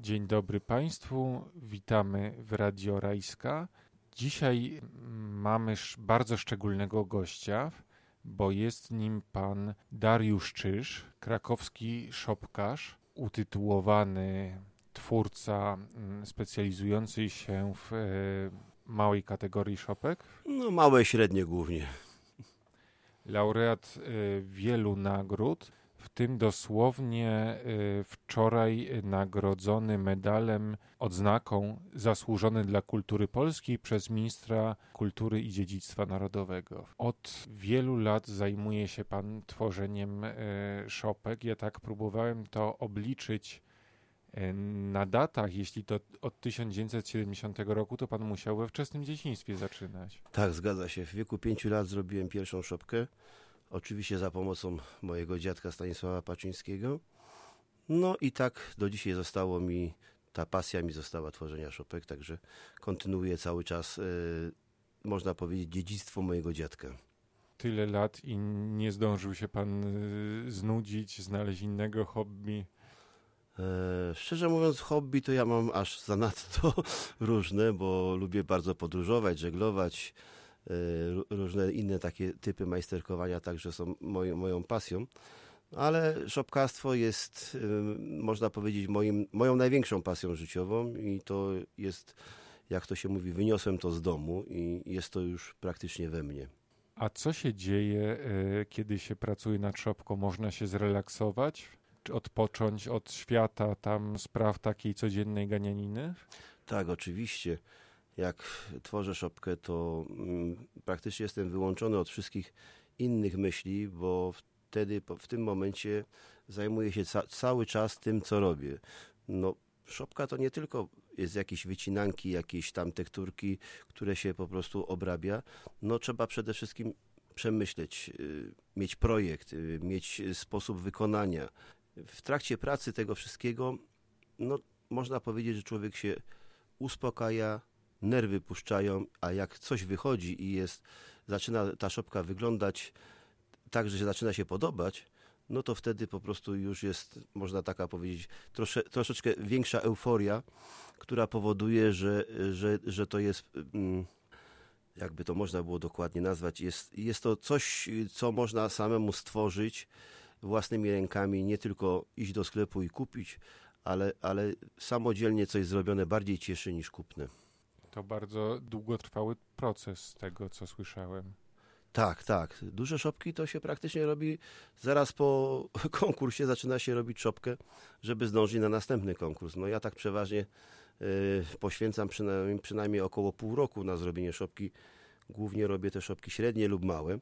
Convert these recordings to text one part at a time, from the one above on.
Dzień dobry Państwu, witamy w Radio Rajska. Dzisiaj mamy bardzo szczególnego gościa, bo jest nim pan Dariusz Czyż, krakowski szopkarz, utytułowany twórca mm, specjalizujący się w e, małej kategorii szopek. No małe i średnie głównie. Laureat e, wielu nagród w tym dosłownie y, wczoraj nagrodzony medalem, odznaką zasłużony dla kultury polskiej przez ministra kultury i dziedzictwa narodowego. Od wielu lat zajmuje się pan tworzeniem y, szopek. Ja tak próbowałem to obliczyć y, na datach, jeśli to od 1970 roku, to pan musiał we wczesnym dzieciństwie zaczynać. Tak, zgadza się. W wieku pięciu lat zrobiłem pierwszą szopkę. Oczywiście za pomocą mojego dziadka Stanisława Paczyńskiego. No i tak do dzisiaj zostało mi, ta pasja mi została tworzenia szopek, także kontynuuję cały czas, yy, można powiedzieć, dziedzictwo mojego dziadka. Tyle lat i nie zdążył się pan e, znudzić, znaleźć innego hobby? E, szczerze mówiąc, hobby to ja mam aż zanadto różne, bo lubię bardzo podróżować, żeglować, różne inne takie typy majsterkowania także są moją, moją pasją. Ale szopkarstwo jest, e, można powiedzieć, moim, moją największą pasją życiową i to jest, jak to się mówi, wyniosłem to z domu i jest to już praktycznie we mnie. A co się dzieje, e, kiedy się pracuje nad szopką? Można się zrelaksować? Czy odpocząć od świata, tam spraw takiej codziennej ganianiny? Tak, oczywiście jak tworzę szopkę, to mm, praktycznie jestem wyłączony od wszystkich innych myśli, bo wtedy, w tym momencie zajmuję się ca cały czas tym, co robię. No, szopka to nie tylko jest jakieś wycinanki, jakieś tam tekturki, które się po prostu obrabia. No, trzeba przede wszystkim przemyśleć, y, mieć projekt, y, mieć sposób wykonania. W trakcie pracy tego wszystkiego, no, można powiedzieć, że człowiek się uspokaja, nerwy puszczają, a jak coś wychodzi i jest, zaczyna ta szopka wyglądać tak, że zaczyna się podobać, no to wtedy po prostu już jest, można taka powiedzieć, trosze, troszeczkę większa euforia, która powoduje, że, że, że to jest, mm, jakby to można było dokładnie nazwać, jest, jest to coś, co można samemu stworzyć własnymi rękami, nie tylko iść do sklepu i kupić, ale, ale samodzielnie coś zrobione bardziej cieszy niż kupne. To bardzo długotrwały proces z tego, co słyszałem. Tak, tak. Duże szopki to się praktycznie robi zaraz po konkursie zaczyna się robić szopkę, żeby zdążyć na następny konkurs. No ja tak przeważnie y, poświęcam przynajmniej, przynajmniej około pół roku na zrobienie szopki. Głównie robię te szopki średnie lub małe. Y,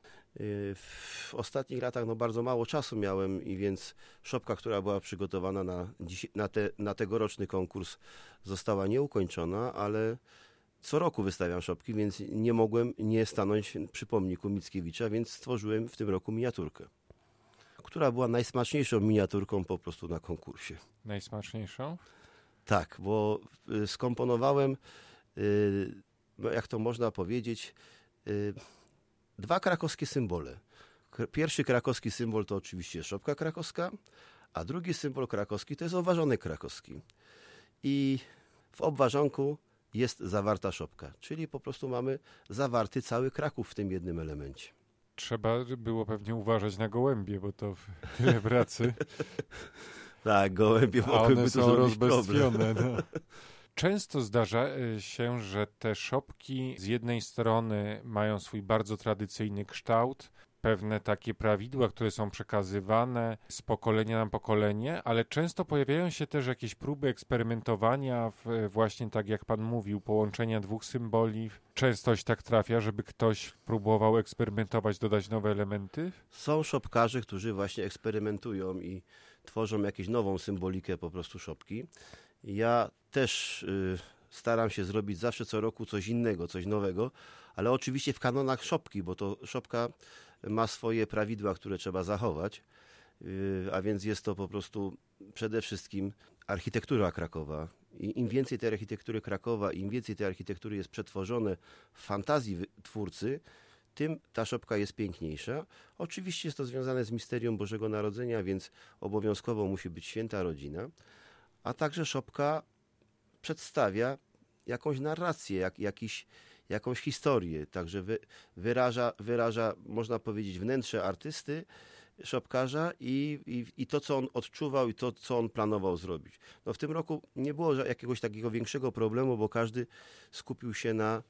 w ostatnich latach no, bardzo mało czasu miałem i więc szopka, która była przygotowana na, na, te, na tegoroczny konkurs została nieukończona, ale co roku wystawiam szopki, więc nie mogłem nie stanąć przy pomniku Mickiewicza, więc stworzyłem w tym roku miniaturkę, która była najsmaczniejszą miniaturką po prostu na konkursie. Najsmaczniejszą? Tak, bo y, skomponowałem, y, no jak to można powiedzieć, y, dwa krakowskie symbole. Pierwszy krakowski symbol to oczywiście szopka krakowska, a drugi symbol krakowski to jest obważonek krakowski. I w obważonku jest zawarta szopka, czyli po prostu mamy zawarty cały Kraków w tym jednym elemencie. Trzeba było pewnie uważać na gołębie, bo to tyle pracy. tak, gołębie mogłyby one są rozbestwione. No. Często zdarza e, się, że te szopki z jednej strony mają swój bardzo tradycyjny kształt, pewne takie prawidła, które są przekazywane z pokolenia na pokolenie, ale często pojawiają się też jakieś próby eksperymentowania, w, właśnie tak jak pan mówił, połączenia dwóch symboli. Częstość tak trafia, żeby ktoś próbował eksperymentować, dodać nowe elementy? Są szopkarze, którzy właśnie eksperymentują i tworzą jakąś nową symbolikę po prostu szopki. Ja też y, staram się zrobić zawsze co roku coś innego, coś nowego, ale oczywiście w kanonach szopki, bo to szopka ma swoje prawidła, które trzeba zachować, y, a więc jest to po prostu przede wszystkim architektura Krakowa. I im więcej tej architektury Krakowa, im więcej tej architektury jest przetworzone w fantazji twórcy, tym ta szopka jest piękniejsza. Oczywiście jest to związane z misterium Bożego Narodzenia, więc obowiązkowo musi być święta rodzina, a także szopka przedstawia jakąś narrację, jak, jakiś, jakąś historię, także wy, wyraża, wyraża, można powiedzieć, wnętrze artysty, szopkarza i, i, i to, co on odczuwał i to, co on planował zrobić. No w tym roku nie było jakiegoś takiego większego problemu, bo każdy skupił się na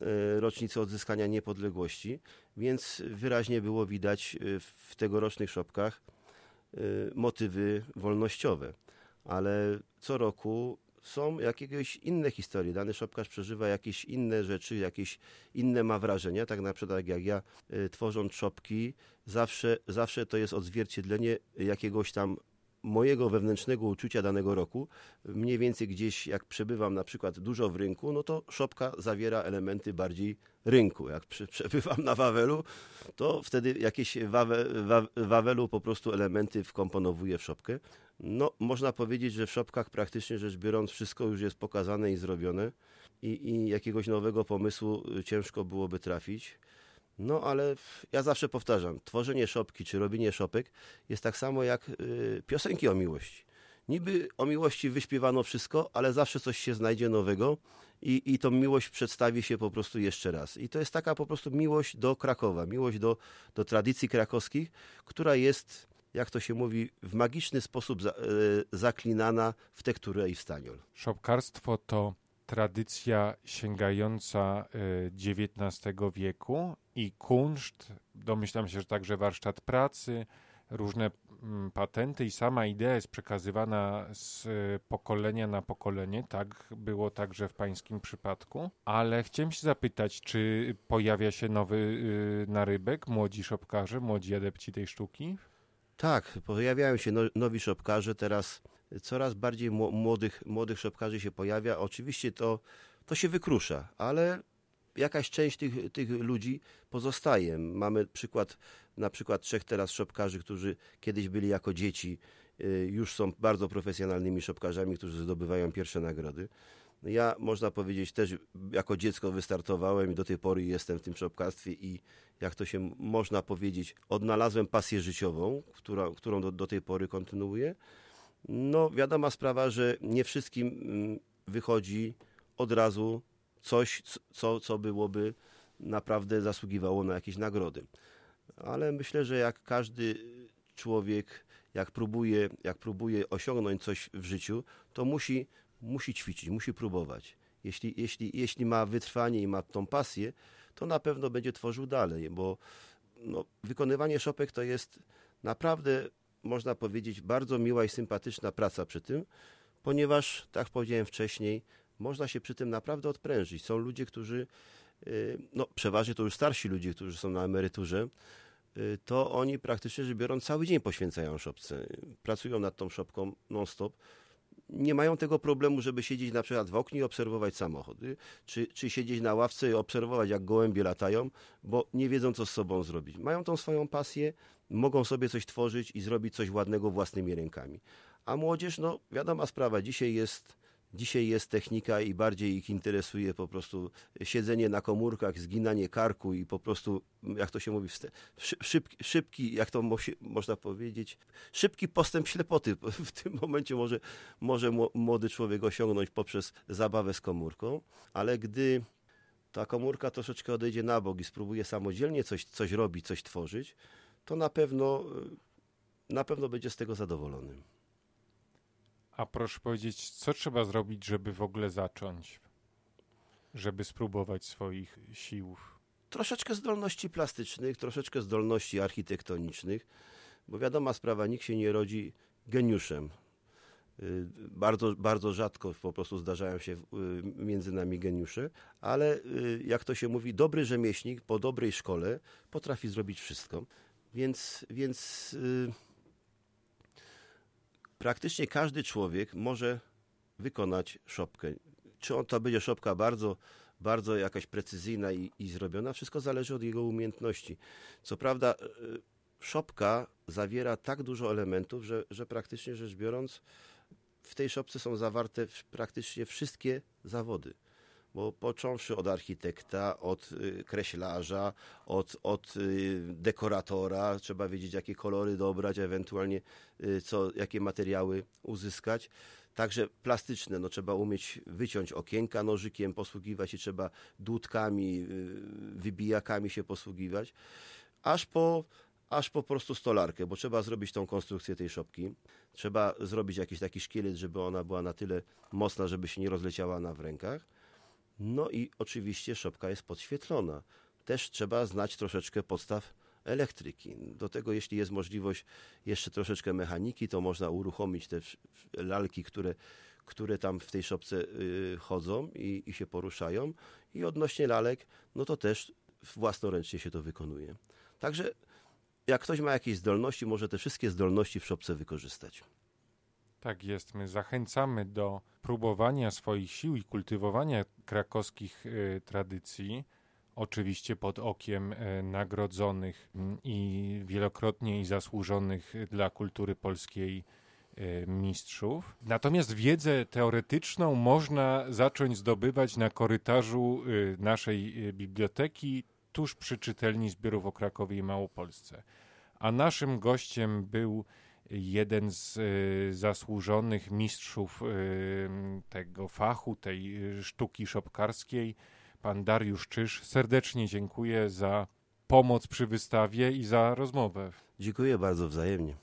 e, rocznicy odzyskania niepodległości, więc wyraźnie było widać e, w tegorocznych szopkach e, motywy wolnościowe. Ale co roku są jakieś inne historie. Dany szopkarz przeżywa jakieś inne rzeczy, jakieś inne ma wrażenia. Tak na przykład jak ja y, tworząc szopki, zawsze, zawsze to jest odzwierciedlenie jakiegoś tam mojego wewnętrznego uczucia danego roku. Mniej więcej gdzieś jak przebywam na przykład dużo w rynku, no to szopka zawiera elementy bardziej rynku. Jak przebywam na Wawelu, to wtedy jakieś wawe, wa, Wawelu po prostu elementy wkomponowuję w szopkę. No, można powiedzieć, że w szopkach praktycznie rzecz biorąc wszystko już jest pokazane i zrobione i, i jakiegoś nowego pomysłu ciężko byłoby trafić. No ale ja zawsze powtarzam, tworzenie szopki czy robienie szopek jest tak samo jak y, piosenki o miłości. Niby o miłości wyśpiewano wszystko, ale zawsze coś się znajdzie nowego i, i tą miłość przedstawi się po prostu jeszcze raz. I to jest taka po prostu miłość do Krakowa, miłość do, do tradycji krakowskich, która jest, jak to się mówi, w magiczny sposób za, y, zaklinana w tekturę i w staniol. Szopkarstwo to tradycja sięgająca XIX y, wieku i kunszt, domyślam się, że także warsztat pracy, różne mm, patenty i sama idea jest przekazywana z y, pokolenia na pokolenie. Tak było także w pańskim przypadku. Ale chciałem się zapytać, czy pojawia się nowy y, narybek, młodzi szopkarze, młodzi adepci tej sztuki? Tak, pojawiają się no, nowi szopkarze. Teraz coraz bardziej młodych, młodych szopkarzy się pojawia. Oczywiście to, to się wykrusza, ale jakaś część tych, tych ludzi pozostaje. Mamy przykład, na przykład trzech teraz szopkarzy, którzy kiedyś byli jako dzieci, y, już są bardzo profesjonalnymi szopkarzami, którzy zdobywają pierwsze nagrody. Ja, można powiedzieć, też jako dziecko wystartowałem i do tej pory jestem w tym szopkarstwie i jak to się można powiedzieć, odnalazłem pasję życiową, która, którą do, do tej pory kontynuuję. No, wiadoma sprawa, że nie wszystkim mm, wychodzi od razu coś, co, co byłoby naprawdę zasługiwało na jakieś nagrody. Ale myślę, że jak każdy człowiek, jak próbuje, jak próbuje osiągnąć coś w życiu, to musi, musi ćwiczyć, musi próbować. Jeśli, jeśli, jeśli ma wytrwanie i ma tą pasję, to na pewno będzie tworzył dalej, bo no, wykonywanie szopek to jest naprawdę można powiedzieć, bardzo miła i sympatyczna praca przy tym, ponieważ, tak powiedziałem wcześniej, można się przy tym naprawdę odprężyć. Są ludzie, którzy, y, no przeważnie to już starsi ludzie, którzy są na emeryturze, y, to oni praktycznie rzecz biorąc cały dzień poświęcają szopce. Pracują nad tą szopką non-stop. Nie mają tego problemu, żeby siedzieć na przykład w oknie i obserwować samochody, czy, czy siedzieć na ławce i obserwować, jak gołębie latają, bo nie wiedzą, co z sobą zrobić. Mają tą swoją pasję, mogą sobie coś tworzyć i zrobić coś ładnego własnymi rękami. A młodzież, no wiadoma sprawa, dzisiaj jest, dzisiaj jest technika i bardziej ich interesuje po prostu siedzenie na komórkach, zginanie karku i po prostu, jak to się mówi, szybki, szybki jak to można powiedzieć, szybki postęp ślepoty w tym momencie może, może młody człowiek osiągnąć poprzez zabawę z komórką, ale gdy ta komórka troszeczkę odejdzie na bok i spróbuje samodzielnie coś, coś robić, coś tworzyć, to na pewno, na pewno będzie z tego zadowolony. A proszę powiedzieć, co trzeba zrobić, żeby w ogóle zacząć? Żeby spróbować swoich sił? Troszeczkę zdolności plastycznych, troszeczkę zdolności architektonicznych, bo wiadoma sprawa, nikt się nie rodzi geniuszem. Y, bardzo, bardzo rzadko po prostu zdarzają się y, między nami geniusze, ale y, jak to się mówi, dobry rzemieślnik po dobrej szkole potrafi zrobić wszystko. Więc, więc yy, praktycznie każdy człowiek może wykonać szopkę. Czy on to będzie szopka bardzo, bardzo jakaś precyzyjna i, i zrobiona, wszystko zależy od jego umiejętności. Co prawda, yy, szopka zawiera tak dużo elementów, że, że praktycznie rzecz biorąc, w tej szopce są zawarte praktycznie wszystkie zawody bo począwszy od architekta, od y, kreślarza, od, od y, dekoratora, trzeba wiedzieć, jakie kolory dobrać, ewentualnie y, co, jakie materiały uzyskać. Także plastyczne, no trzeba umieć wyciąć okienka nożykiem, posługiwać się trzeba dudkami, wybijakami się posługiwać, aż po, aż po prostu stolarkę, bo trzeba zrobić tą konstrukcję tej szopki. Trzeba zrobić jakiś taki szkielet, żeby ona była na tyle mocna, żeby się nie rozleciała na w rękach. No i oczywiście szopka jest podświetlona. Też trzeba znać troszeczkę podstaw elektryki. Do tego, jeśli jest możliwość jeszcze troszeczkę mechaniki, to można uruchomić te lalki, które, które tam w tej szopce y, chodzą i, i się poruszają. I odnośnie lalek, no to też własnoręcznie się to wykonuje. Także jak ktoś ma jakieś zdolności, może te wszystkie zdolności w szopce wykorzystać. Tak jest. My zachęcamy do próbowania swoich sił i kultywowania krakowskich y, tradycji oczywiście pod okiem e, nagrodzonych i wielokrotnie i zasłużonych dla kultury polskiej e, mistrzów. Natomiast wiedzę teoretyczną można zacząć zdobywać na korytarzu naszej biblioteki tuż przy czytelni zbiorów o Krakowie i Małopolsce. A naszym gościem był jeden z zasłużonych mistrzów tego fachu, tej sztuki szopkarskiej, pan Dariusz Czyż. Serdecznie dziękuję za pomoc przy wystawie i za rozmowę. Dziękuję bardzo wzajemnie.